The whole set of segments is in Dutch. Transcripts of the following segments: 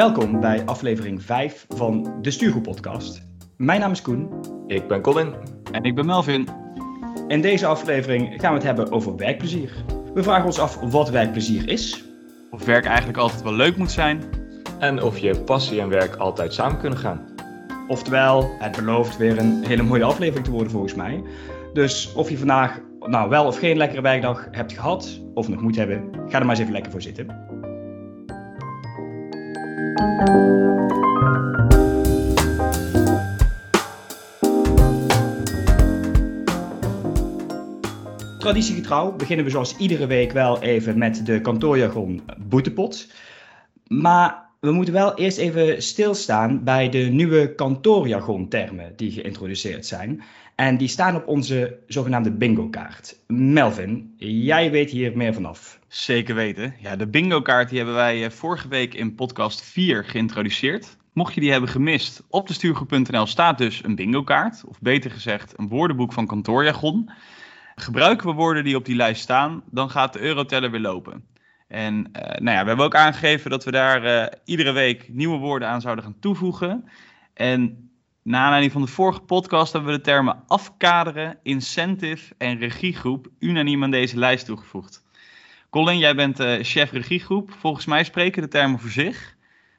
Welkom bij aflevering 5 van de Stuurgroep Podcast. Mijn naam is Koen. Ik ben Colin. En ik ben Melvin. In deze aflevering gaan we het hebben over werkplezier. We vragen ons af wat werkplezier is. Of werk eigenlijk altijd wel leuk moet zijn. En of je passie en werk altijd samen kunnen gaan. Oftewel, het belooft weer een hele mooie aflevering te worden volgens mij. Dus of je vandaag nou wel of geen lekkere werkdag hebt gehad, of nog moet hebben, ga er maar eens even lekker voor zitten. Traditiegetrouw beginnen we zoals iedere week wel even met de kantoorjargon boetepot. Maar we moeten wel eerst even stilstaan bij de nieuwe kantoorjargon-termen die geïntroduceerd zijn. En die staan op onze zogenaamde bingo-kaart. Melvin, jij weet hier meer vanaf. Zeker weten. Ja, de bingo-kaart die hebben wij eh, vorige week in podcast 4 geïntroduceerd. Mocht je die hebben gemist, op de stuurgroep.nl staat dus een bingo-kaart. Of beter gezegd, een woordenboek van kantoorjargon. Gebruiken we woorden die op die lijst staan, dan gaat de euroteller weer lopen. En uh, nou ja, we hebben ook aangegeven dat we daar uh, iedere week nieuwe woorden aan zouden gaan toevoegen. En na aanleiding van de vorige podcast hebben we de termen afkaderen, incentive en regiegroep unaniem aan deze lijst toegevoegd. Colin, jij bent uh, chef regiegroep. Volgens mij spreken de termen voor zich.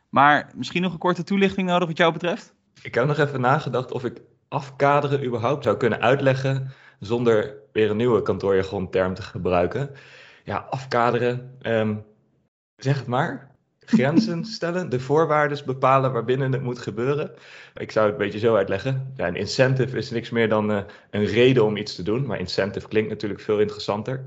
Maar misschien nog een korte toelichting nodig wat jou betreft? Ik heb nog even nagedacht of ik afkaderen überhaupt zou kunnen uitleggen zonder weer een nieuwe kantoorjargon-term te gebruiken. Ja, afkaderen, um, zeg het maar. Grenzen stellen, de voorwaarden bepalen waarbinnen het moet gebeuren. Ik zou het een beetje zo uitleggen. Ja, een incentive is niks meer dan uh, een reden om iets te doen, maar incentive klinkt natuurlijk veel interessanter.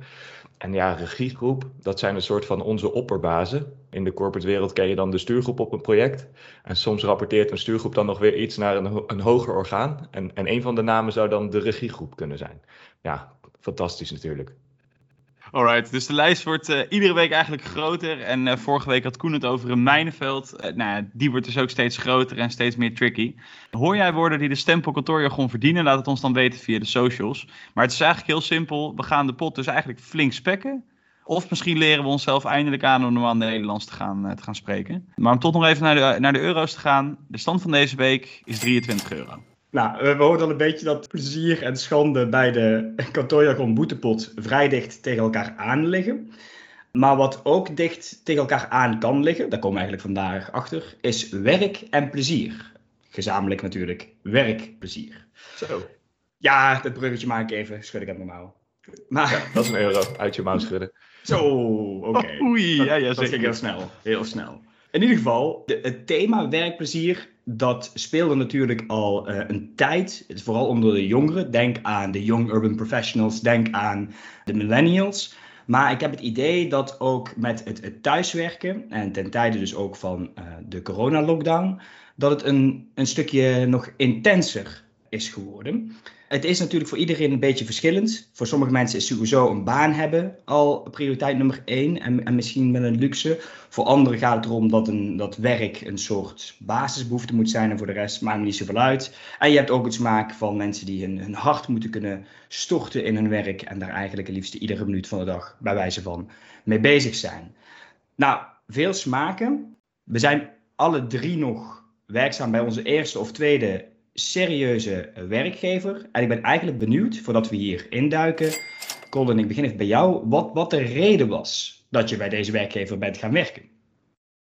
En ja, regiegroep, dat zijn een soort van onze opperbazen. In de corporate wereld ken je dan de stuurgroep op een project. En soms rapporteert een stuurgroep dan nog weer iets naar een, een hoger orgaan. En, en een van de namen zou dan de regiegroep kunnen zijn. Ja, fantastisch natuurlijk. Alright, dus de lijst wordt uh, iedere week eigenlijk groter. En uh, vorige week had Koen het over een mijnenveld. Uh, nou die wordt dus ook steeds groter en steeds meer tricky. Hoor jij woorden die de stempel kantoorjargon verdienen? Laat het ons dan weten via de socials. Maar het is eigenlijk heel simpel. We gaan de pot dus eigenlijk flink spekken. Of misschien leren we onszelf eindelijk aan om normaal Nederlands te gaan, te gaan spreken. Maar om tot nog even naar de, naar de euro's te gaan. De stand van deze week is 23 euro. Nou, we horen al een beetje dat plezier en schande bij de kantoorjargon boetepot vrij dicht tegen elkaar aan liggen. Maar wat ook dicht tegen elkaar aan kan liggen, daar komen we eigenlijk vandaag achter, is werk en plezier. Gezamenlijk natuurlijk werkplezier. Zo. Ja, dat bruggetje maak ik even, schud ik uit mijn mouw. Maar... Ja, dat is een euro, uit je mouw schudden. Zo, oké. Okay. Oei, ja, ja, dat, dat ging heel snel, heel snel. In ieder geval, de, het thema werkplezier, dat speelde natuurlijk al uh, een tijd, vooral onder de jongeren. Denk aan de young urban professionals, denk aan de millennials. Maar ik heb het idee dat ook met het, het thuiswerken, en ten tijde dus ook van uh, de corona-lockdown, dat het een, een stukje nog intenser is geworden. Het is natuurlijk voor iedereen een beetje verschillend. Voor sommige mensen is sowieso een baan hebben al prioriteit nummer één en, en misschien met een luxe. Voor anderen gaat het erom dat, een, dat werk een soort basisbehoefte moet zijn en voor de rest maakt me niet zoveel uit. En je hebt ook het smaak van mensen die hun, hun hart moeten kunnen storten in hun werk en daar eigenlijk het liefst iedere minuut van de dag bij wijze van mee bezig zijn. Nou, veel smaken. We zijn alle drie nog werkzaam bij onze eerste of tweede serieuze werkgever. En ik ben eigenlijk benieuwd, voordat we hier induiken, Colin, ik begin even bij jou, wat, wat de reden was dat je bij deze werkgever bent gaan werken.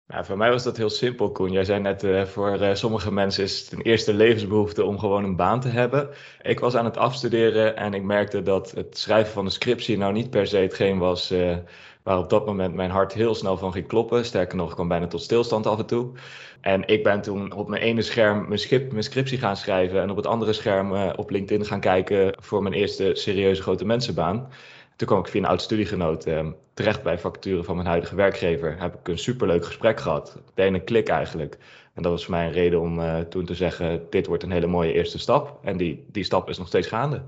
Nou, voor mij was dat heel simpel, Koen. Jij zei net, uh, voor uh, sommige mensen is het een eerste levensbehoefte om gewoon een baan te hebben. Ik was aan het afstuderen en ik merkte dat het schrijven van een scriptie nou niet per se hetgeen was uh, waar op dat moment mijn hart heel snel van ging kloppen. Sterker nog, ik kwam bijna tot stilstand af en toe. En ik ben toen op mijn ene scherm mijn, schip, mijn scriptie gaan schrijven en op het andere scherm uh, op LinkedIn gaan kijken voor mijn eerste serieuze grote mensenbaan. Toen kwam ik via een oud studiegenoot uh, terecht bij vacature van mijn huidige werkgever. Heb ik een superleuk gesprek gehad. Meteen een klik eigenlijk. En dat was voor mij een reden om uh, toen te zeggen, dit wordt een hele mooie eerste stap. En die, die stap is nog steeds gaande.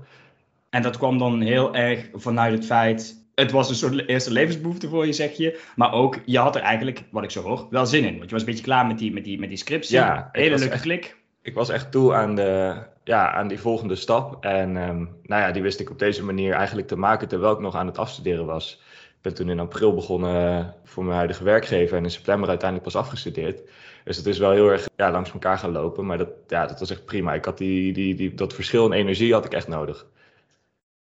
En dat kwam dan heel erg vanuit het feit, het was een soort eerste levensbehoefte voor je, zeg je. Maar ook, je had er eigenlijk, wat ik zo hoor, wel zin in. Want je was een beetje klaar met die, met die, met die scriptie. Ja, hele leuke echt, klik. Ik was echt toe aan, de, ja, aan die volgende stap. En um, nou ja, die wist ik op deze manier eigenlijk te maken terwijl ik nog aan het afstuderen was. Ik ben toen in april begonnen voor mijn huidige werkgever en in september uiteindelijk pas afgestudeerd. Dus het is wel heel erg ja, langs elkaar gaan lopen. Maar dat, ja, dat was echt prima. Ik had die, die, die, dat verschil in energie had ik echt nodig.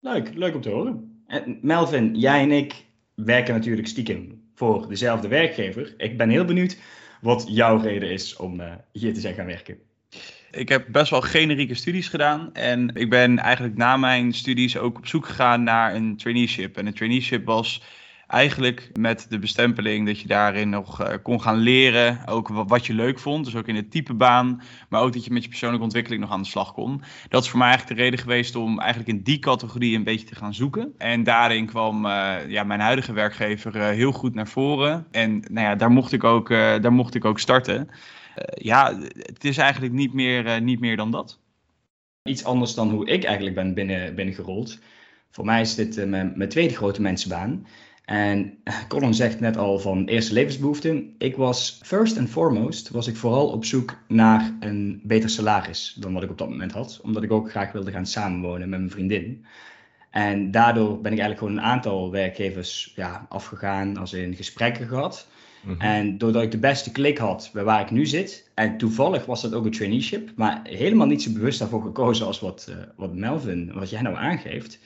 Leuk, leuk om te horen. Melvin, jij en ik werken natuurlijk stiekem voor dezelfde werkgever. Ik ben heel benieuwd wat jouw reden is om uh, hier te zijn gaan werken. Ik heb best wel generieke studies gedaan. En ik ben eigenlijk na mijn studies ook op zoek gegaan naar een traineeship. En een traineeship was eigenlijk met de bestempeling dat je daarin nog uh, kon gaan leren. Ook wat je leuk vond. Dus ook in het type baan. Maar ook dat je met je persoonlijke ontwikkeling nog aan de slag kon. Dat is voor mij eigenlijk de reden geweest om eigenlijk in die categorie een beetje te gaan zoeken. En daarin kwam uh, ja, mijn huidige werkgever uh, heel goed naar voren. En nou ja, daar, mocht ik ook, daar mocht ik ook starten. ja, het is eigenlijk niet meer, niet meer dan dat. Iets anders dan hoe ik eigenlijk ben binnen, binnengerold. Voor mij is dit mijn, mijn tweede grote mensenbaan. En Colin zegt net al van eerste levensbehoeften. Ik was first and foremost was ik vooral op zoek naar een beter salaris dan wat ik op dat moment had. Omdat ik ook graag wilde gaan samenwonen met mijn vriendin. En daardoor ben ik eigenlijk gewoon een aantal werkgevers ja, afgegaan, als in gesprekken gehad. Mm -hmm. En doordat ik de beste klik had bij waar ik nu zit, en toevallig was dat ook een traineeship, maar helemaal niet zo bewust daarvoor gekozen als wat, uh, wat Melvin, wat jij nou aangeeft.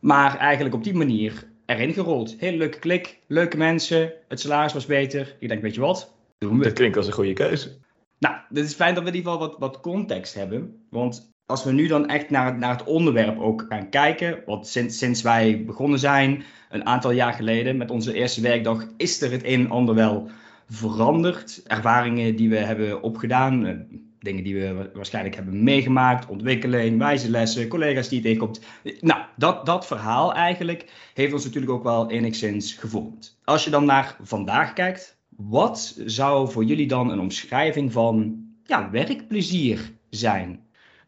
Maar eigenlijk op die manier erin gerold. Hele leuke klik, leuke mensen, het salaris was beter. Ik denk, weet je wat, doen we. Dat klinkt als een goede keuze. Nou, het is fijn dat we in ieder geval wat, wat context hebben. Want als we nu dan echt naar, naar het onderwerp ook gaan kijken, want sinds, sinds wij begonnen zijn, een aantal jaar geleden, met onze eerste werkdag, is er het een en ander wel veranderd. Ervaringen die we hebben opgedaan, eh, dingen die we waarschijnlijk hebben meegemaakt, ontwikkeling, wijze lessen, collega's die je tegenkomt. Nou, dat, dat verhaal eigenlijk heeft ons natuurlijk ook wel enigszins gevormd. Als je dan naar vandaag kijkt, wat zou voor jullie dan een omschrijving van ja, werkplezier zijn?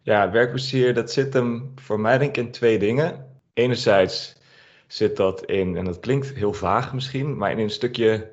Ja, werkplezier, dat zit hem voor mij denk ik in twee dingen. Enerzijds zit dat in, en dat klinkt heel vaag misschien, maar in een stukje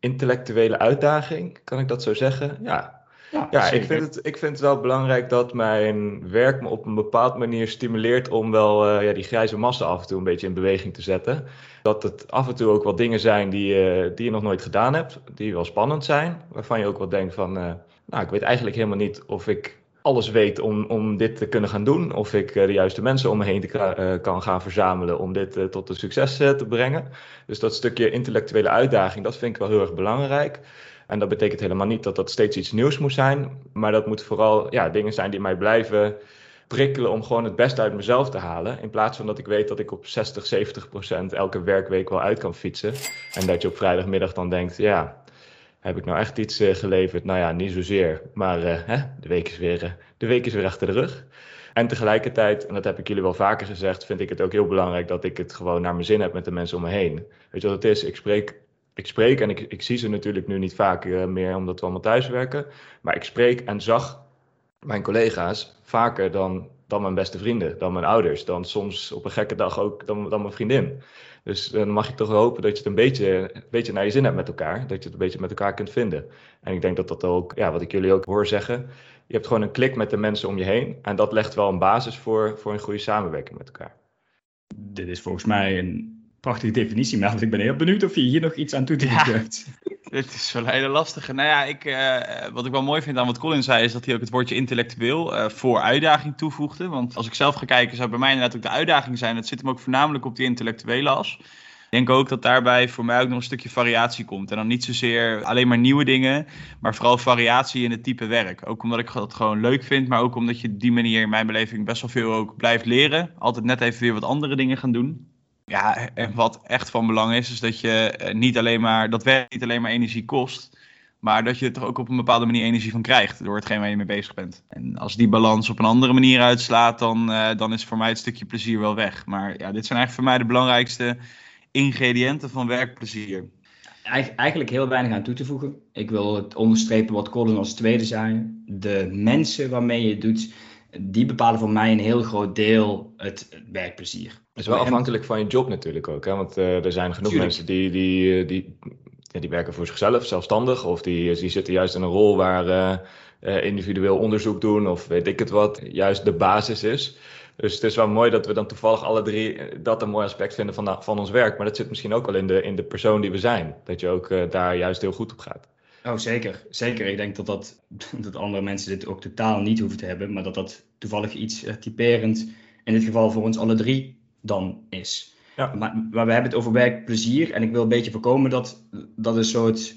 intellectuele uitdaging, kan ik dat zo zeggen? Ja, ja, ja ik, vind het, ik vind het wel belangrijk dat mijn werk me op een bepaalde manier stimuleert om wel uh, ja, die grijze massa af en toe een beetje in beweging te zetten. Dat het af en toe ook wat dingen zijn die, uh, die je nog nooit gedaan hebt, die wel spannend zijn. Waarvan je ook wel denkt van, uh, nou ik weet eigenlijk helemaal niet of ik alles weet om, om dit te kunnen gaan doen. Of ik de juiste mensen om me heen te, kan gaan verzamelen om dit tot een succes te brengen. Dus dat stukje intellectuele uitdaging, dat vind ik wel heel erg belangrijk. En dat betekent helemaal niet dat dat steeds iets nieuws moet zijn. Maar dat moet vooral ja, dingen zijn die mij blijven prikkelen om gewoon het beste uit mezelf te halen. In plaats van dat ik weet dat ik op 60, 70 procent elke werkweek wel uit kan fietsen. En dat je op vrijdagmiddag dan denkt, ja, heb ik nou echt iets uh, geleverd? Nou ja, niet zozeer. Maar uh, hè, de, week is weer, uh, de week is weer achter de rug. En tegelijkertijd, en dat heb ik jullie wel vaker gezegd, vind ik het ook heel belangrijk dat ik het gewoon naar mijn zin heb met de mensen om me heen. Weet je wat het is? Ik spreek ik spreek en ik, ik zie ze natuurlijk nu niet vaak uh, meer omdat we allemaal thuis werken. Maar ik spreek en zag mijn collega's vaker dan, dan mijn beste vrienden, dan mijn ouders, dan soms op een gekke dag ook dan, dan mijn vriendin. Dus dan mag je toch hopen dat je het een beetje, een beetje naar je zin hebt met elkaar. Dat je het een beetje met elkaar kunt vinden. En ik denk dat dat ook, ja, wat ik jullie ook hoor zeggen. Je hebt gewoon een klik met de mensen om je heen. En dat legt wel een basis voor, voor een goede samenwerking met elkaar. Dit is volgens mij een prachtige definitie, maar ik ben heel benieuwd of je hier nog iets aan toe te voegen hebt. Dit is wel een hele lastige. Nou ja, ik, uh, wat ik wel mooi vind aan wat Colin zei, is dat hij ook het woordje intellectueel uh, voor uitdaging toevoegde. Want als ik zelf ga kijken, zou bij mij inderdaad ook de uitdaging zijn. Het zit hem ook voornamelijk op die intellectuele as. Ik denk ook dat daarbij voor mij ook nog een stukje variatie komt. En dan niet zozeer alleen maar nieuwe dingen, maar vooral variatie in het type werk. Ook omdat ik dat gewoon leuk vind, maar ook omdat je die manier in mijn beleving best wel veel ook blijft leren. Altijd net even weer wat andere dingen gaan doen. Ja, en wat echt van belang is, is dat je eh, niet alleen maar, dat werk niet alleen maar energie kost, maar dat je er ook op een bepaalde manier energie van krijgt door hetgeen waar je mee bezig bent. En als die balans op een andere manier uitslaat, dan, uh, dan is voor mij het stukje plezier wel weg. Maar ja, dit zijn eigenlijk voor mij de belangrijkste ingrediënten van werkplezier. Eigenlijk heel weinig aan toe te voegen. Ik wil het onderstrepen wat Colin als tweede zei. De mensen waarmee je het doet, die bepalen voor mij een heel groot deel het werkplezier. Het is wel afhankelijk van je job natuurlijk ook. Hè? Want uh, er zijn genoeg Tuurlijk. mensen die, die, die, ja, die werken voor zichzelf, zelfstandig. Of die, die zitten juist in een rol waar uh, individueel onderzoek doen of weet ik het wat, juist de basis is. Dus het is wel mooi dat we dan toevallig alle drie dat een mooi aspect vinden van, van ons werk. Maar dat zit misschien ook wel in de, in de persoon die we zijn. Dat je ook uh, daar juist heel goed op gaat. Oh, zeker. Zeker. Ik denk dat, dat, dat andere mensen dit ook totaal niet hoeven te hebben, maar dat dat toevallig iets typerend in dit geval voor ons alle drie dan is. Ja. Maar, maar we hebben het over werkplezier en ik wil een beetje voorkomen dat, dat een soort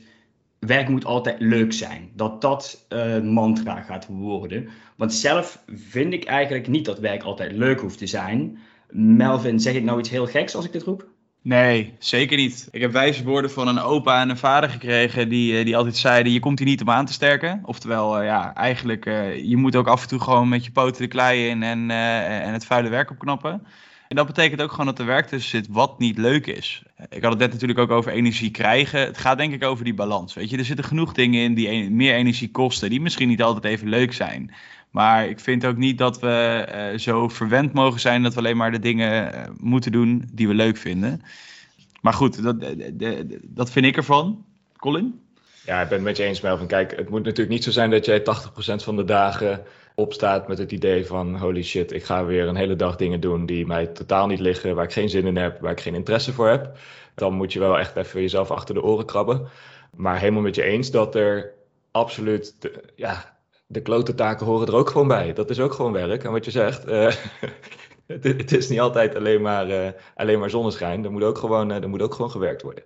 werk moet altijd leuk zijn. Dat dat uh, mantra gaat worden. Want zelf vind ik eigenlijk niet dat werk altijd leuk hoeft te zijn. Melvin, zeg ik nou iets heel geks als ik dit roep? Nee, zeker niet. Ik heb wijze woorden van een opa en een vader gekregen die, eh, die altijd zeiden: je komt hier niet om aan te sterken. Oftewel, uh, ja, eigenlijk, uh, je moet ook af en toe gewoon met je poten de klei in en, en het vuile werk opknappen. En dat betekent ook gewoon dat er werk tussen zit wat niet leuk is. Ik had het net natuurlijk ook over energie krijgen. Het gaat denk ik over die balans. Weet je, er zitten genoeg dingen in die meer energie kosten, die misschien niet altijd even leuk zijn. Maar ik vind ook niet dat we uh, zo verwend mogen zijn dat we alleen maar de dingen uh, moeten doen die we leuk vinden. Maar goed, dat, de, dat vind ik ervan. Colin? Ja, ik ben het met je eens, Melvin. Kijk, het moet natuurlijk niet zo zijn dat jij 80% van de dagen opstaat met het idee van holy shit, ik ga weer een hele dag dingen doen die mij totaal niet liggen, waar ik geen zin in heb, waar ik geen interesse voor heb. Dan moet je wel echt even jezelf achter de oren krabben. Maar helemaal met je eens dat er absoluut, de, ja, de klote taken horen er ook gewoon bij. Dat is ook gewoon werk. En wat je zegt, uh, het, is niet altijd alleen maar, uh, alleen maar zonneschijn. Er moet, ook gewoon, uh, er moet ook gewoon gewerkt worden.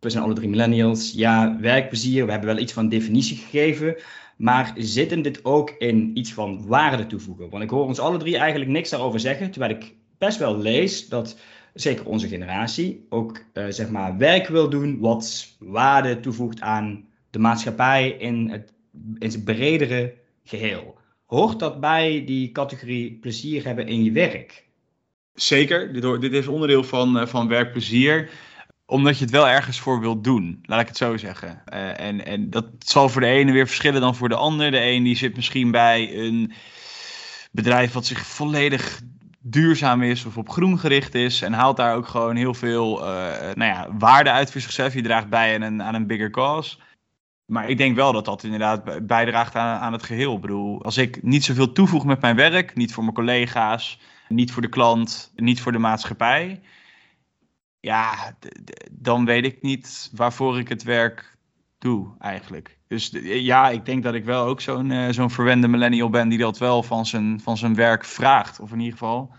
We zijn alle drie millennials. Ja, werkplezier, we hebben wel iets van definitie gegeven. Maar zit dit ook in iets van waarde toevoegen? Want ik hoor ons alle drie eigenlijk niks daarover zeggen. Terwijl ik best wel lees dat zeker onze generatie ook uh, zeg maar werk wil doen wat waarde toevoegt aan de maatschappij in, het, in zijn bredere geheel. Hoort dat bij die categorie plezier hebben in je werk? Zeker, dit, dit is onderdeel van, uh, van werkplezier omdat je het wel ergens voor wilt doen, laat ik het zo zeggen. Uh, en, en dat zal voor de ene weer verschillen dan voor de ander. De een die zit misschien bij een bedrijf wat zich volledig duurzaam is of op groen gericht is. En haalt daar ook gewoon heel veel uh, nou ja, waarde uit voor zichzelf. Je draagt bij aan een, aan een bigger cause. Maar ik denk wel dat dat inderdaad bijdraagt aan, aan het geheel. Ik bedoel, als ik niet zoveel toevoeg met mijn werk, niet voor mijn collega's, niet voor de klant, niet voor de maatschappij ja, dan weet ik niet waarvoor ik het werk doe eigenlijk. Dus ja, ik denk dat ik wel ook zo'n uh, zo'n verwende millennial ben die dat wel van zijn, van zijn werk vraagt. Of in ieder geval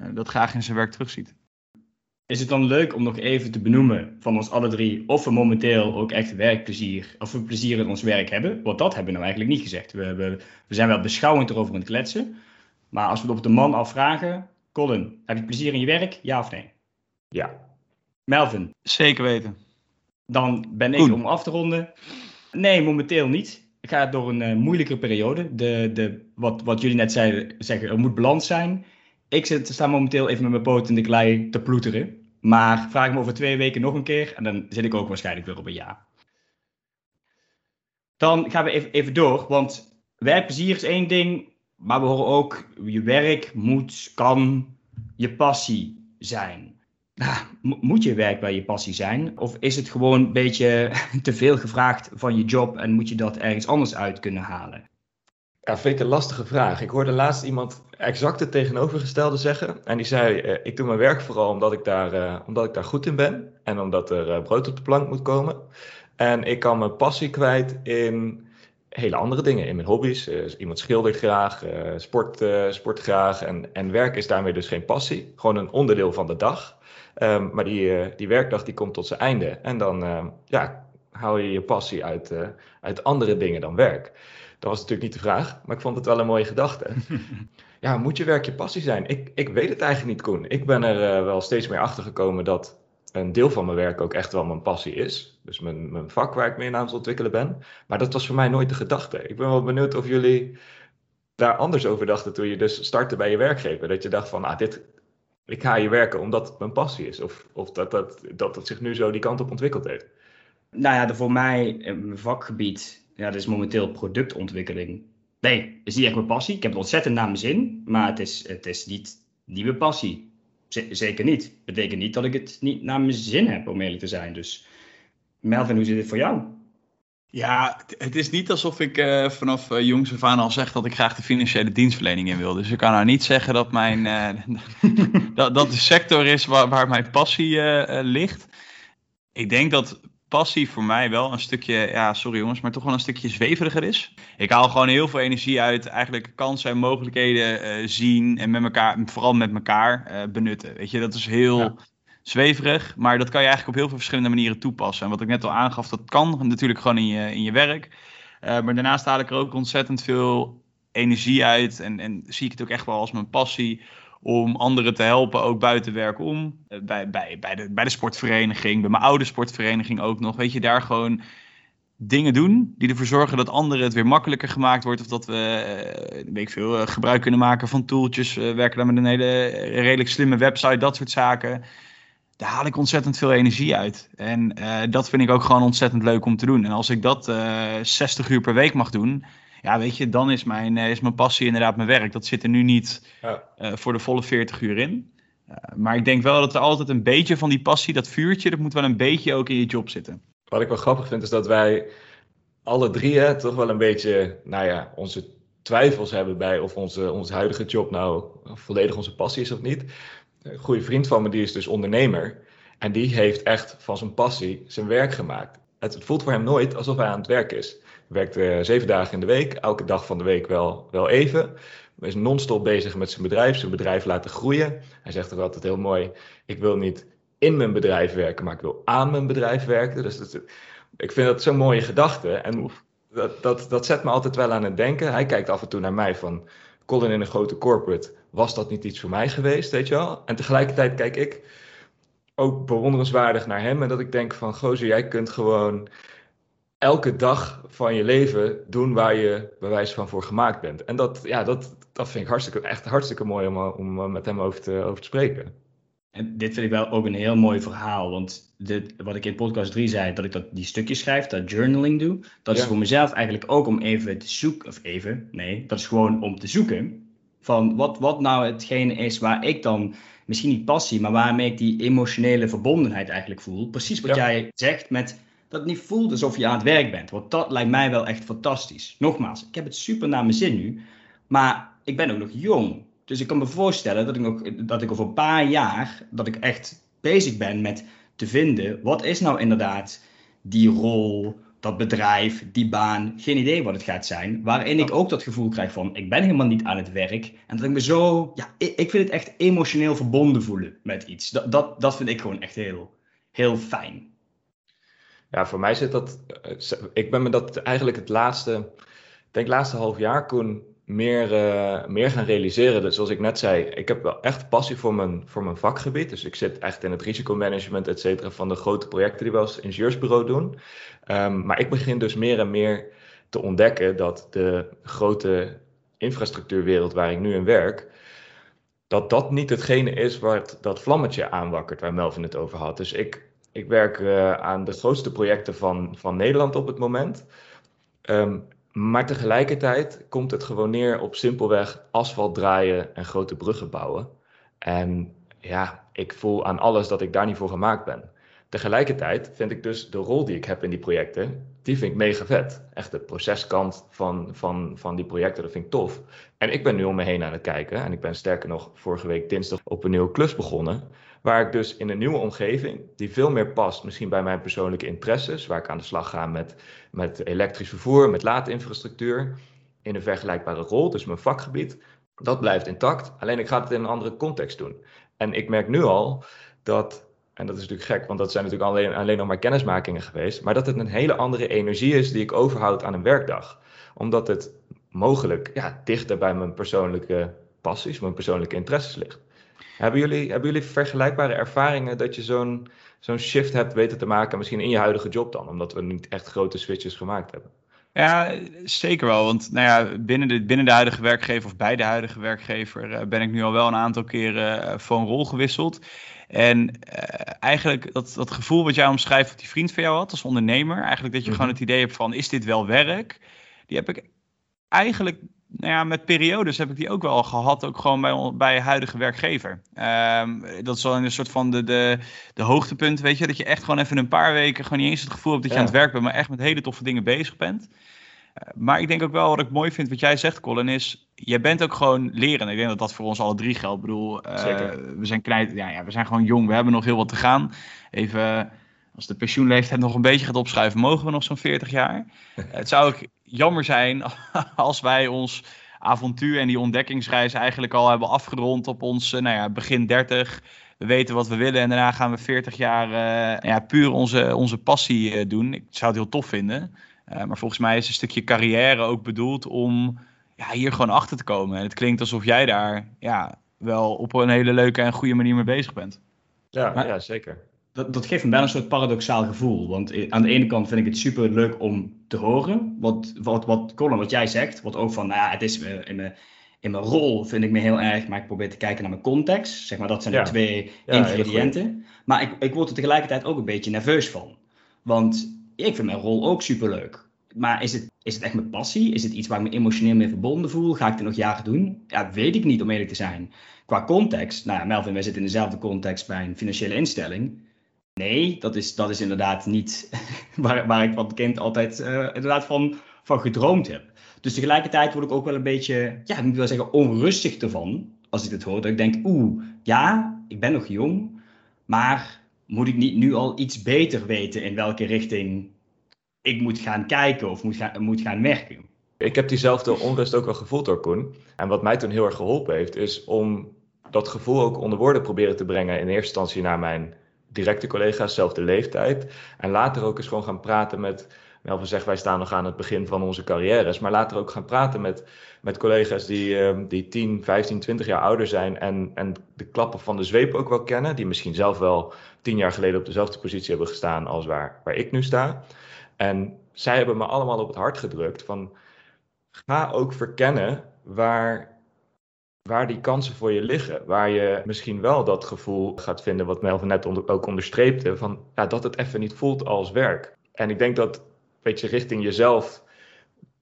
uh, dat graag in zijn werk terugziet. Is het dan leuk om nog even te benoemen van ons alle drie of we momenteel ook echt werkplezier, of we plezier in ons werk hebben? Want dat hebben we nou eigenlijk niet gezegd. We, we, we zijn wel beschouwend erover aan het kletsen. Maar als we het op de man afvragen, Colin, heb je plezier in je werk? Ja of nee? Ja. Melvin? Zeker weten. Dan ben ik om af te ronden. Nee, momenteel niet. Ik ga door een uh, moeilijke periode. De, de, wat, wat jullie net zeiden, zeggen, er moet balans zijn. Ik zit, sta momenteel even met mijn poot in de klei te ploeteren. Maar vraag me over twee weken nog een keer en dan zit ik ook waarschijnlijk weer op een ja. Dan gaan we even, even door, want werkplezier is één ding, maar we horen ook je werk moet, kan je passie zijn nou, moet je werk bij je passie zijn? Of is het gewoon een beetje te veel gevraagd van je job en moet je dat ergens anders uit kunnen halen? Ja, vind ik een lastige vraag. Ik hoorde laatst iemand exact het tegenovergestelde zeggen. En die zei: eh, Ik doe mijn werk vooral omdat ik daar, uh, omdat ik daar goed in ben. En omdat er uh, brood op de plank moet komen. En ik kan mijn passie kwijt in hele andere dingen. In mijn hobby's. iemand schildert graag, sport, sport graag. En, en werk is daarmee dus geen passie. Gewoon een onderdeel van de dag. Um, maar die, uh, die werkdag die komt tot zijn einde. En dan uh, ja, haal je je passie uit, uh, uit andere dingen dan werk. Dat was natuurlijk niet de vraag, maar ik vond het wel een mooie gedachte. ja, moet je werk je passie zijn? Ik, ik weet het eigenlijk niet, Koen. Ik ben er wel steeds meer achter gekomen dat een deel van mijn werk ook echt wel mijn passie is. Dus mijn, mijn vak waar ik mee aan het ontwikkelen ben. Maar dat was voor mij nooit de gedachte. Ik ben wel benieuwd of jullie daar anders over dachten toen je dus startte bij je werkgever. Dat je dacht van, ah, dit, ik ga hier werken omdat het mijn passie is. Of, of dat, dat, dat het zich nu zo die kant op ontwikkeld heeft. Nou ja, voor mij, mijn vakgebied, ja, dat is momenteel productontwikkeling. Nee, het is niet echt mijn passie. Ik heb het ontzettend naar mijn zin, maar het is, het is niet, niet mijn passie. zeker niet. Betekent niet dat ik het niet naar mijn zin heb, om eerlijk te zijn. Dus Melvin, hoe zit het voor jou? Ja, het is niet alsof ik uh, vanaf uh, jongs af aan al zeg dat ik graag de financiële dienstverlening in wil. Dus ik kan nou niet zeggen dat, mijn, uh, dat, dat de sector is waar, waar mijn passie ligt. Ik denk dat passie voor mij wel een stukje, ja, sorry jongens, maar toch wel een stukje zweveriger is. Ik haal gewoon heel veel energie uit, eigenlijk kansen en mogelijkheden zien en met elkaar, vooral met elkaar benutten. Weet je, dat is heel. Zweverig, maar dat kan je eigenlijk op heel veel verschillende manieren toepassen. En wat ik net al aangaf, dat kan natuurlijk gewoon in je, in je werk. Uh, maar daarnaast haal ik er ook ontzettend veel energie uit en, en zie ik het ook echt wel als mijn passie om anderen te helpen, ook buiten werk om. Eh, bij, bij, bij, de, bij de sportvereniging, bij mijn oude sportvereniging ook nog. Weet je, daar gewoon dingen doen die ervoor zorgen dat anderen het weer makkelijker gemaakt wordt. Of dat we, uh, weet veel, gebruik kunnen maken van tooltjes. Werken daar met een hele redelijk slimme website, dat soort zaken. Daar haal ik ontzettend veel energie uit. En dat vind ik ook gewoon ontzettend leuk om te doen. En als ik dat 60 uur per week mag doen, ja, weet je, dan is mijn, eh, is mijn passie inderdaad mijn werk. Dat zit er nu niet ja. uh, voor de volle 40 uur in. Maar ik denk wel dat er altijd een beetje van die passie, dat vuurtje, dat moet wel een beetje ook in je job zitten. Wat ik wel grappig vind, is dat wij alle drie toch wel een beetje, nou ja, onze twijfels hebben bij of onze, onze huidige job nou volledig onze passie is of niet. Een goede vriend van me, die is dus ondernemer. En die heeft echt van zijn passie zijn werk gemaakt. Het, het voelt voor hem nooit alsof hij aan het werk is werkt uh, zeven dagen in de week, elke dag van de week wel, wel even. Hij is non-stop bezig met zijn bedrijf, zijn bedrijf laten groeien. Hij zegt ook altijd heel mooi, ik wil niet in mijn bedrijf werken, maar ik wil aan mijn bedrijf werken. Dus dat, ik vind dat zo'n mooie gedachte. En dat, dat, dat zet me altijd wel aan het denken. Hij kijkt af en toe naar mij van, Colin in een grote corporate, was dat niet iets voor mij geweest, weet je wel? En tegelijkertijd kijk ik ook bewonderenswaardig naar hem en dat ik denk van, gozer, jij kunt gewoon elke dag van je leven doen waar je bewijs van voor gemaakt bent. En dat, ja, dat, dat vind ik hartstikke, echt hartstikke mooi om, om eh, met hem over te, over te spreken. En dit vind ik wel ook een heel mooi verhaal. Want dit, wat ik in podcast 3 zei, dat ik dat, die stukjes schrijf, dat journaling doe. Dat is voor mezelf eigenlijk ook om even te zoeken. Of even, nee, dat is gewoon om te zoeken. Van wat, wat nou hetgene is waar ik dan misschien niet passie, maar waarmee ik die emotionele verbondenheid eigenlijk voel. Precies wat jij zegt met dat het niet voelt alsof je aan het werk bent. Want dat lijkt mij wel echt fantastisch. Nogmaals, ik heb het super naar mijn zin nu. Maar ik ben ook nog jong. Dus ik kan me voorstellen dat ik, nog, dat ik over een paar jaar, dat ik echt bezig ben met te vinden, wat is nou inderdaad die rol, dat bedrijf, die baan, geen idee wat het gaat zijn. Waarin ik ook dat gevoel krijg van, ik ben helemaal niet aan het werk. En dat ik me zo, ja, ik, ik vind het echt emotioneel verbonden voelen met iets. Dat, dat, dat vind ik gewoon echt heel, heel fijn. Ja, voor mij zit dat. Eh, ik ben me dat eigenlijk het laatste. Ik denk laatste half jaar kon meer, uh, meer gaan realiseren. Dus zoals ik net zei, ik heb wel echt passie voor mijn, voor mijn vakgebied. Dus ik zit echt in het risicomanagement, et cetera, van de grote projecten die we als ingenieursbureau doen. Um, maar ik begin dus meer en meer te ontdekken dat de grote infrastructuurwereld waar ik nu in werk, dat dat niet hetgene is wat dat vlammetje aanwakkert waar Melvin het over had. Dus ik, ik werk uh, aan de grootste projecten van, van Nederland op het moment. Um, maar tegelijkertijd komt het gewoon neer op simpelweg asfalt draaien en grote bruggen bouwen. En ja, ik voel aan alles dat ik daar niet voor gemaakt ben. Tegelijkertijd vind ik dus de rol die ik heb in die projecten, die vind ik mega vet. Echt de proceskant van, van, van die projecten, dat vind ik tof. En ik ben nu om me heen aan het kijken. En ik ben sterker nog vorige week dinsdag op een nieuwe klus begonnen. Waar ik dus in een nieuwe omgeving, die veel meer past, misschien bij mijn persoonlijke interesses, waar ik aan de slag ga met, met elektrisch vervoer, met laadinfrastructuur, in een vergelijkbare rol, dus mijn vakgebied, dat blijft intact. Alleen ik ga het in een andere context doen. En ik merk nu al dat, en dat is natuurlijk gek, want dat zijn natuurlijk alleen, alleen nog maar kennismakingen geweest, maar dat het een hele andere energie is die ik overhoud aan een werkdag. Omdat het mogelijk ja, dichter bij mijn persoonlijke passies, mijn persoonlijke interesses ligt. Hebben jullie, hebben jullie vergelijkbare ervaringen dat je zo'n zo'n shift hebt weten te maken, misschien in je huidige job dan, omdat we niet echt grote switches gemaakt hebben? Ja, zeker wel. Want nou ja, binnen, de, binnen de huidige werkgever of bij de huidige werkgever uh, ben ik nu al wel een aantal keren uh, van rol gewisseld. En uh, eigenlijk dat, dat gevoel wat jij omschrijft, wat die vriend van jou had als ondernemer, eigenlijk dat je mm -hmm. gewoon het idee hebt van, is dit wel werk? Die heb ik eigenlijk nou ja, met periodes heb ik die ook wel gehad, ook gewoon bij, bij huidige werkgever. Um, dat is wel een soort van de, de, de hoogtepunt, weet je, dat je echt gewoon even een paar weken gewoon niet eens het gevoel hebt dat je ja. aan het werk bent, maar echt met hele toffe dingen bezig bent. Uh, maar ik denk ook wel wat ik mooi vind, wat jij zegt, Colin, is je bent ook gewoon leren. Ik denk dat dat voor ons alle drie geldt. Ik bedoel, uh, we zijn knijt, ja, ja, we zijn gewoon jong, we hebben nog heel wat te gaan. Even als de pensioenleeftijd nog een beetje gaat opschuiven, mogen we nog zo'n 40 jaar. het zou ook jammer zijn als wij ons avontuur en die ontdekkingsreis eigenlijk al hebben afgerond op ons nou ja, begin 30. We weten wat we willen en daarna gaan we 40 jaar uh, ja, puur onze, onze passie uh, doen. Ik zou het heel tof vinden. Uh, maar volgens mij is een stukje carrière ook bedoeld om ja, hier gewoon achter te komen. En het klinkt alsof jij daar ja, wel op een hele leuke en goede manier mee bezig bent. Ja, maar, ja zeker. Dat, dat geeft me wel een soort paradoxaal gevoel. Want aan de ene kant vind ik het super leuk om te horen. Wat, wat, wat Colin, wat jij zegt. Wat ook van, nou ja, het is in mijn, in mijn rol vind ik me heel erg. Maar ik probeer te kijken naar mijn context. Zeg maar, dat zijn de twee ja, ingrediënten. Maar ik, ik word er tegelijkertijd ook een beetje nerveus van. Want ik vind mijn rol ook super leuk. Maar is het, is het echt mijn passie? Is het iets waar ik me emotioneel mee verbonden voel? Ga ik het nog jaren doen? Ja, weet ik niet om eerlijk te zijn. Qua context, nou ja, Melvin, wij zitten in dezelfde context bij een financiële instelling. Nee, dat is, dat is inderdaad niet waar, waar ik van kind altijd uh, inderdaad van, van gedroomd heb. Dus tegelijkertijd word ik ook wel een beetje, ja, ik zeggen, onrustig ervan. Als ik dit hoor, dat ik denk, oeh, ja, ik ben nog jong, maar moet ik niet nu al iets beter weten in welke richting ik moet gaan kijken of moet gaan, moet gaan werken? Ik heb diezelfde onrust ook wel gevoeld door Koen. En wat mij toen heel erg geholpen heeft, is om dat gevoel ook onder woorden proberen te brengen. In eerste instantie naar mijn directe collega's, zelfde leeftijd. En later ook eens gewoon gaan praten met. Melvin zegt, wij staan nog aan het begin van onze carrières. Maar later ook gaan praten met, met collega's die, uh, die 10, 15, 20 jaar ouder zijn. En, en de klappen van de zweep ook wel kennen. Die misschien zelf wel tien jaar geleden op dezelfde positie hebben gestaan als waar, waar ik nu sta. En zij hebben me allemaal op het hart gedrukt van ga ook verkennen waar, waar die kansen voor je liggen. Waar je misschien wel dat gevoel gaat vinden, wat Melvin net ook onderstreepte, van ja, dat het even niet voelt als werk. En ik denk dat, weet je, richting jezelf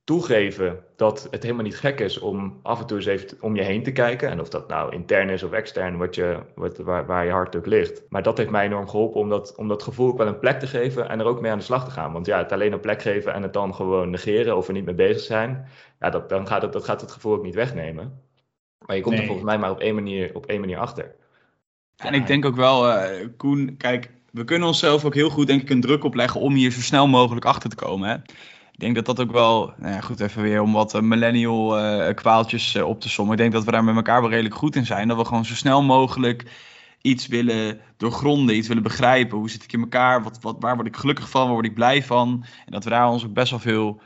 toegeven dat het helemaal niet gek is om af en toe eens even om je heen te kijken. En of dat nou intern is of extern, wat je, wat, waar, waar je hart ook ligt. Maar dat heeft mij enorm geholpen om dat, om dat gevoel ook wel een plek te geven en er ook mee aan de slag te gaan. Want ja, het alleen een plek geven en het dan gewoon negeren of er niet mee bezig zijn, ja, dat, dan gaat het, dat gaat het gevoel ook niet wegnemen. Maar je komt er volgens mij maar op één manier, op één manier achter. En ik denk ook wel, uh, Koen, kijk, we kunnen onszelf ook heel goed denk ik een druk opleggen om hier zo snel mogelijk achter te komen. Hè? ik denk dat dat ook wel, nou ja, goed even weer om wat eh, millennial uh, kwaaltjes uh, op te sommen. Ik denk dat we daar met elkaar wel redelijk goed in zijn. Dat we gewoon zo snel mogelijk iets willen doorgronden, iets willen begrijpen. Hoe zit ik in elkaar? Wat, wat, waar word ik gelukkig van? Waar word ik blij van? En dat we daar ons ook best wel veel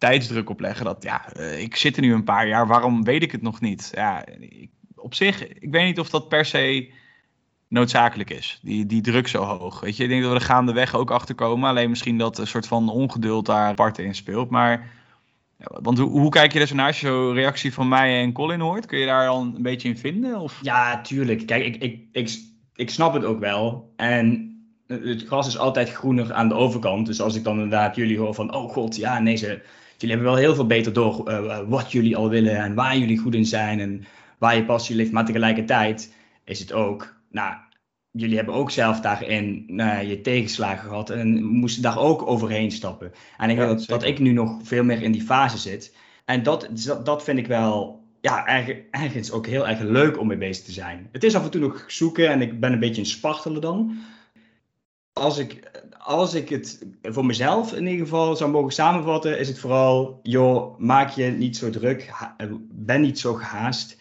tijdsdruk op leggen. Dat ja, ik zit er nu een paar jaar, waarom weet ik het nog niet? Ja, ik, op zich, ik weet niet of dat per se noodzakelijk is. Die, die druk zo hoog. Weet je, ik denk dat we er gaandeweg ook achter komen. Alleen misschien dat een soort van ongeduld daar apart in speelt. Maar, want hoe, kijk je zo naar als je zo'n reactie van mij en Colin hoort? Kun je daar al een beetje in vinden? Of? Ja, tuurlijk. Kijk, ik, ik, ik, ik snap het ook wel. En het gras is altijd groener aan de overkant. Dus als ik dan inderdaad jullie hoor van, oh god, ja, nee, ze, jullie hebben wel heel veel beter door uh, wat jullie al willen en waar jullie goed in zijn en waar je passie ligt. Maar tegelijkertijd is het ook, nou, jullie hebben ook zelf daarin nou, je tegenslagen gehad en moesten daar ook overheen stappen. En ik denk dat, dat, ik nu nog veel meer in die fase zit. En dat, dat, dat vind ik wel ja, ergens ook heel erg leuk om mee bezig te zijn. Het is af en toe nog zoeken en ik ben een beetje een spartelen dan. Als ik, als ik het voor mezelf in ieder geval zou mogen samenvatten, is het vooral, joh, maak je niet zo druk, ben niet zo gehaast.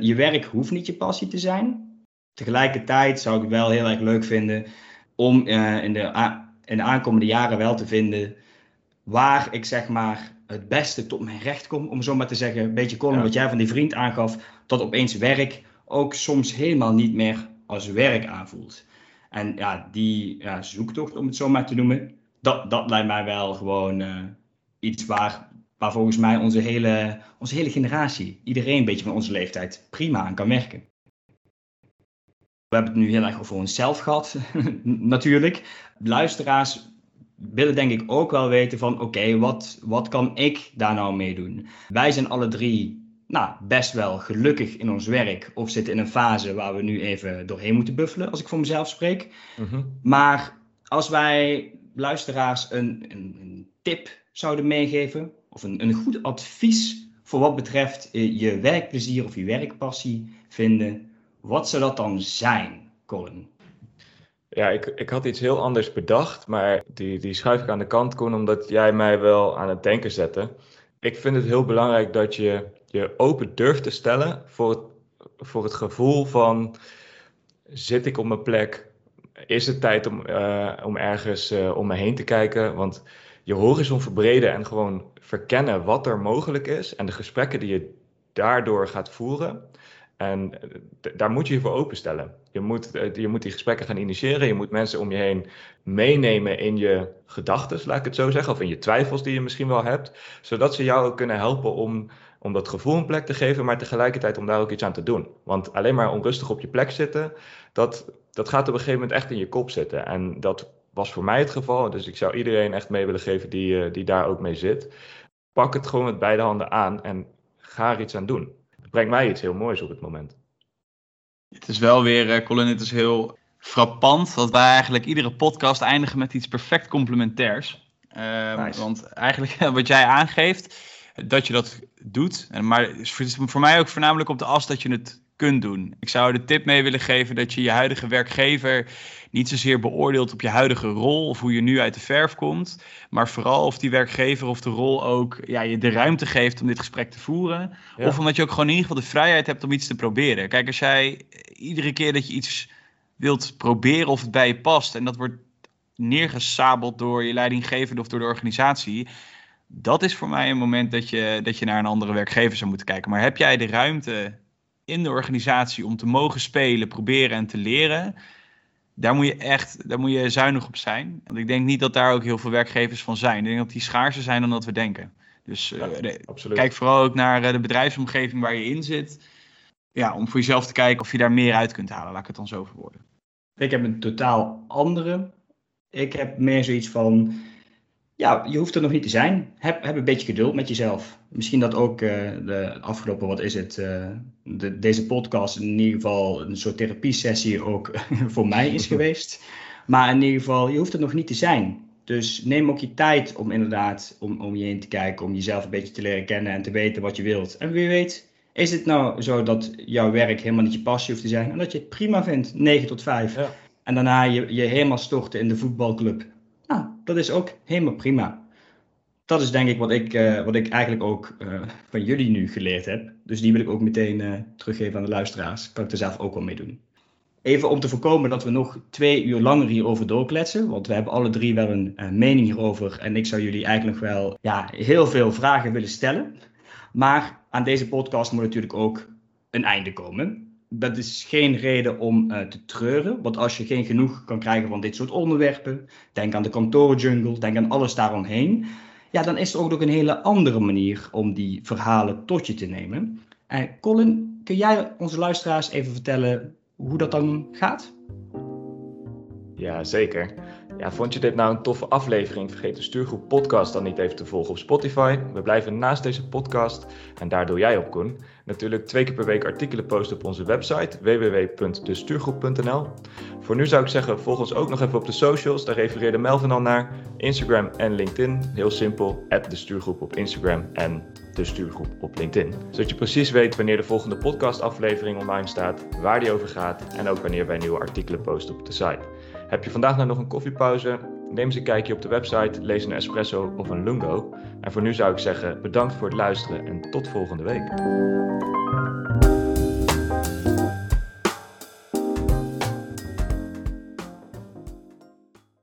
je werk hoeft niet je passie te zijn. Tegelijkertijd zou ik het wel heel erg leuk vinden om uh, in, de in de aankomende jaren wel te vinden waar ik zeg maar het beste tot mijn recht kom. Om zo maar te zeggen, een beetje Colin, wat jij van die vriend aangaf, dat opeens werk ook soms helemaal niet meer als werk aanvoelt. En ja, die zoektocht, om het zo maar te noemen, dat, dat lijkt mij wel gewoon uh, iets waar, waar volgens mij onze hele, onze hele generatie, iedereen een beetje van onze leeftijd, prima aan kan werken. We hebben het nu heel erg over onszelf gehad, natuurlijk. Luisteraars willen denk ik ook wel weten van oké, wat, wat kan ik daar nou mee doen? Wij zijn alle drie nou, best wel gelukkig in ons werk of zitten in een fase waar we nu even doorheen moeten buffelen, als ik voor mezelf spreek. Mhm. Maar als wij luisteraars een, een, een, tip zouden meegeven of een, een goed advies voor wat betreft je werkplezier of je werkpassie vinden, wat zou dat dan zijn, Colin? Ja, ik, ik had iets heel anders bedacht, maar die, die schuif ik aan de kant, Koen, omdat jij mij wel aan het denken zette. Ik vind het heel belangrijk dat je je open durft te stellen voor het, voor het gevoel van, zit ik op mijn plek? Is het tijd om, uh, om ergens uh, om me heen te kijken? Want je horizon verbreden en gewoon verkennen wat er mogelijk is en de gesprekken die je daardoor gaat voeren. En daar moet je je voor openstellen. Je moet, eh, je moet die gesprekken gaan initiëren. Je moet mensen om je heen meenemen in je gedachten, laat ik het zo zeggen. Of in je twijfels die je misschien wel hebt. Zodat ze jou ook kunnen helpen om, om dat gevoel een plek te geven. Maar tegelijkertijd om daar ook iets aan te doen. Want alleen maar onrustig op je plek zitten. Dat, dat gaat op een gegeven moment echt in je kop zitten. En dat was voor mij het geval. Dus ik zou iedereen echt mee willen geven die, eh, die daar ook mee zit. Pak het gewoon met beide handen aan en ga er iets aan doen. Het brengt mij iets heel moois op het moment. Het is wel weer, uh, Colin, het is heel frappant dat wij eigenlijk iedere podcast eindigen met iets perfect complementairs. Uh, Want eigenlijk wat jij aangeeft, dat je dat doet. Maar het is voor mij ook voornamelijk op de as dat je het kunt doen. Ik zou de tip mee willen geven dat je je huidige werkgever niet zozeer beoordeelt op je huidige rol of hoe je nu uit de verf komt, maar vooral of die werkgever of de rol ook ja, je de ruimte geeft om dit gesprek te voeren. Of omdat je ook gewoon in ieder geval de vrijheid hebt om iets te proberen. Kijk, als jij iedere keer dat je iets wilt proberen of het bij je past en dat wordt neergesabeld door je leidinggevende of door de organisatie, dat is voor mij een moment dat je, dat je naar een andere werkgever zou moeten kijken. Maar heb jij de ruimte in de organisatie om te mogen spelen, proberen en te leren, daar moet je echt daar moet je zuinig op zijn. Want ik denk niet dat daar ook heel veel werkgevers van zijn. Ik denk dat die schaarser zijn dan dat we denken. Dus uh, kijk vooral ook naar uh, de bedrijfsomgeving waar je in zit. Ja, om voor jezelf te kijken of je daar meer uit kunt halen. Laat ik het dan zo verwoorden. Ik heb een totaal andere. Ik heb meer zoiets van ja, je hoeft er nog niet te zijn. Heb, heb een beetje geduld met jezelf. Misschien dat ook uh, de afgelopen, wat is het, uh, de, deze podcast in ieder geval een soort therapiesessie ook voor mij is geweest. Maar in ieder geval, je hoeft er nog niet te zijn. Dus neem ook je tijd om inderdaad om, om je heen te kijken, om jezelf een beetje te leren kennen en te weten wat je wilt. En wie weet, is het nou zo dat jouw werk helemaal niet je passie hoeft te zijn en dat je het prima vindt, 9 tot 5. Ja. En daarna je, je helemaal storten in de voetbalclub nou, dat is ook helemaal prima. Dat is denk ik wat ik, uh, wat ik eigenlijk ook uh, van jullie nu geleerd heb. Dus die wil ik ook meteen uh, teruggeven aan de luisteraars. Kan ik er zelf ook wel mee doen. Even om te voorkomen dat we nog twee uur langer hierover doorkletsen. Want we hebben alle drie wel een mening hierover. En ik zou jullie eigenlijk wel ja, heel veel vragen willen stellen. Maar aan deze podcast moet natuurlijk ook een einde komen dat is geen reden om uh, te treuren. Want als je geen genoeg kan krijgen van dit soort onderwerpen, denk aan de kantorenjungle, denk aan alles daaromheen. Ja, dan is er ook nog een hele andere manier om die verhalen tot je te nemen. En Colin, kun jij onze luisteraars even vertellen hoe dat dan gaat? Ja, zeker. Ja, vond je dit nou een toffe aflevering? Vergeet de Stuurgroep Podcast dan niet even te volgen op Spotify. We blijven naast deze podcast, en daar doe jij op, Koen, natuurlijk twee keer per week artikelen posten op onze website www.destuurgroep.nl. Voor nu zou ik zeggen, volg ons ook nog even op de socials. Daar refereerde Melvin al naar. Instagram en LinkedIn. Heel simpel, de Stuurgroep op Instagram en de Stuurgroep op LinkedIn. Zodat je precies weet wanneer de volgende podcastaflevering online staat, waar die over gaat en ook wanneer wij nieuwe artikelen posten op de site. Heb je vandaag nou nog een koffiepauze? Neem eens een kijkje op de website, lees een espresso of een lungo. En voor nu zou ik zeggen bedankt voor het luisteren en tot volgende week.